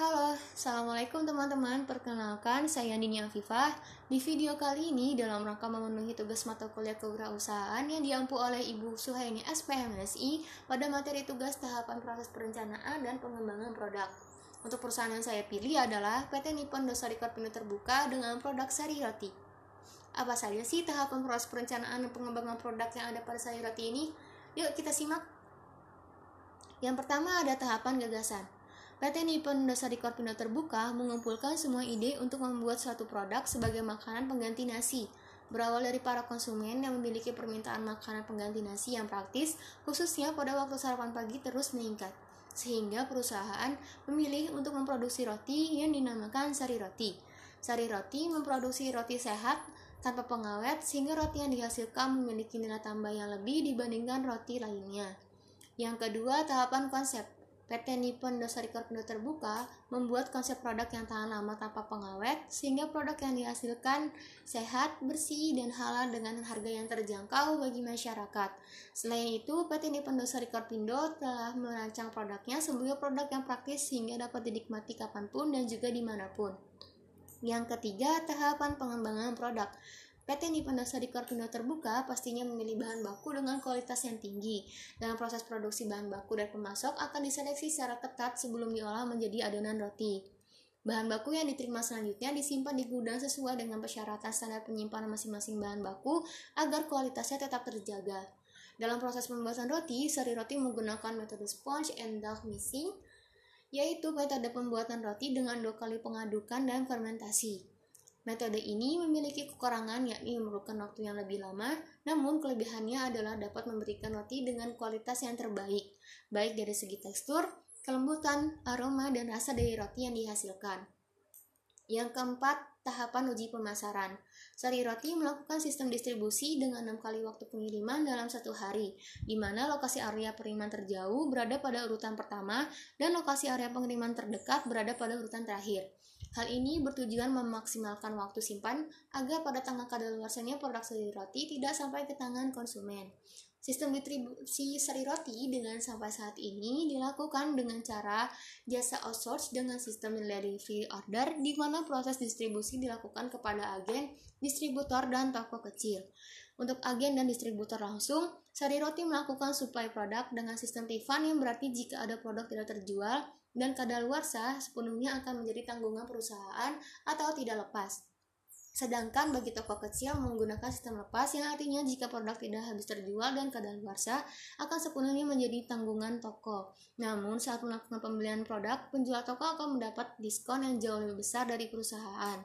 Halo, Assalamualaikum teman-teman. Perkenalkan, saya Nini Afifah. Di video kali ini, dalam rangka memenuhi tugas mata kuliah kewirausahaan Yang diampu oleh Ibu Suhaini SPMSI Pada materi tugas tahapan proses perencanaan dan pengembangan produk. Untuk perusahaan yang saya pilih adalah PT Nippon Dosari Korpindo Terbuka dengan produk sari roti. Apa saja sih tahapan proses perencanaan dan pengembangan produk yang ada pada sari roti ini? Yuk kita simak. Yang pertama ada tahapan gagasan PT Nippon Dosari Korpindo Terbuka mengumpulkan semua ide untuk membuat suatu produk sebagai makanan pengganti nasi. Berawal dari para konsumen yang memiliki permintaan makanan pengganti nasi yang praktis, khususnya pada waktu sarapan pagi terus meningkat. Sehingga perusahaan memilih untuk memproduksi roti yang dinamakan sari roti. Sari roti memproduksi roti sehat tanpa pengawet sehingga roti yang dihasilkan memiliki nilai tambah yang lebih dibandingkan roti lainnya. Yang kedua, tahapan konsep. PT Nippon Dosari Korpindo Terbuka membuat konsep produk yang tahan lama tanpa pengawet sehingga produk yang dihasilkan sehat, bersih, dan halal dengan harga yang terjangkau bagi masyarakat. Selain itu, PT Nippon Dosari Korpindo telah merancang produknya sebagai produk yang praktis sehingga dapat dinikmati kapan pun dan juga di mana pun. Yang ketiga, tahapan pengembangan produk. PT Nippon Dosari Korpindo terbuka pastinya memilih bahan baku dengan kualitas yang tinggi. Dalam proses produksi bahan baku dan pemasok akan diseleksi secara ketat sebelum diolah menjadi adonan roti. Bahan baku yang diterima selanjutnya disimpan di gudang sesuai dengan persyaratan standar penyimpanan masing-masing bahan baku agar kualitasnya tetap terjaga. Dalam proses pembuatan roti, sari roti menggunakan metode sponge and dough mixing, yaitu metode pembuatan roti dengan dua kali pengadukan dan fermentasi. Metode ini memiliki kekurangan yakni memerlukan waktu yang lebih lama, namun kelebihannya adalah dapat memberikan roti dengan kualitas yang terbaik, baik dari segi tekstur, kelembutan, aroma, dan rasa dari roti yang dihasilkan. Yang keempat, tahapan uji pemasaran. Sari Roti melakukan sistem distribusi dengan enam kali waktu pengiriman dalam satu hari, di mana lokasi area pengiriman terjauh berada pada urutan pertama dan lokasi area pengiriman terdekat berada pada urutan terakhir. Hal ini bertujuan memaksimalkan waktu simpan agar pada tanggal kadaluarsanya produk roti tidak sampai ke tangan konsumen. Sistem distribusi sari roti dengan sampai saat ini dilakukan dengan cara jasa outsource dengan sistem delivery order di mana proses distribusi dilakukan kepada agen, distributor, dan toko kecil. Untuk agen dan distributor langsung, Sari Roti melakukan supply produk dengan sistem refund yang berarti jika ada produk tidak terjual, dan kadaluarsa sepenuhnya akan menjadi tanggungan perusahaan atau tidak lepas. Sedangkan bagi toko kecil menggunakan sistem lepas yang artinya jika produk tidak habis terjual dan kadaluarsa akan sepenuhnya menjadi tanggungan toko. Namun saat melakukan pembelian produk, penjual toko akan mendapat diskon yang jauh lebih besar dari perusahaan.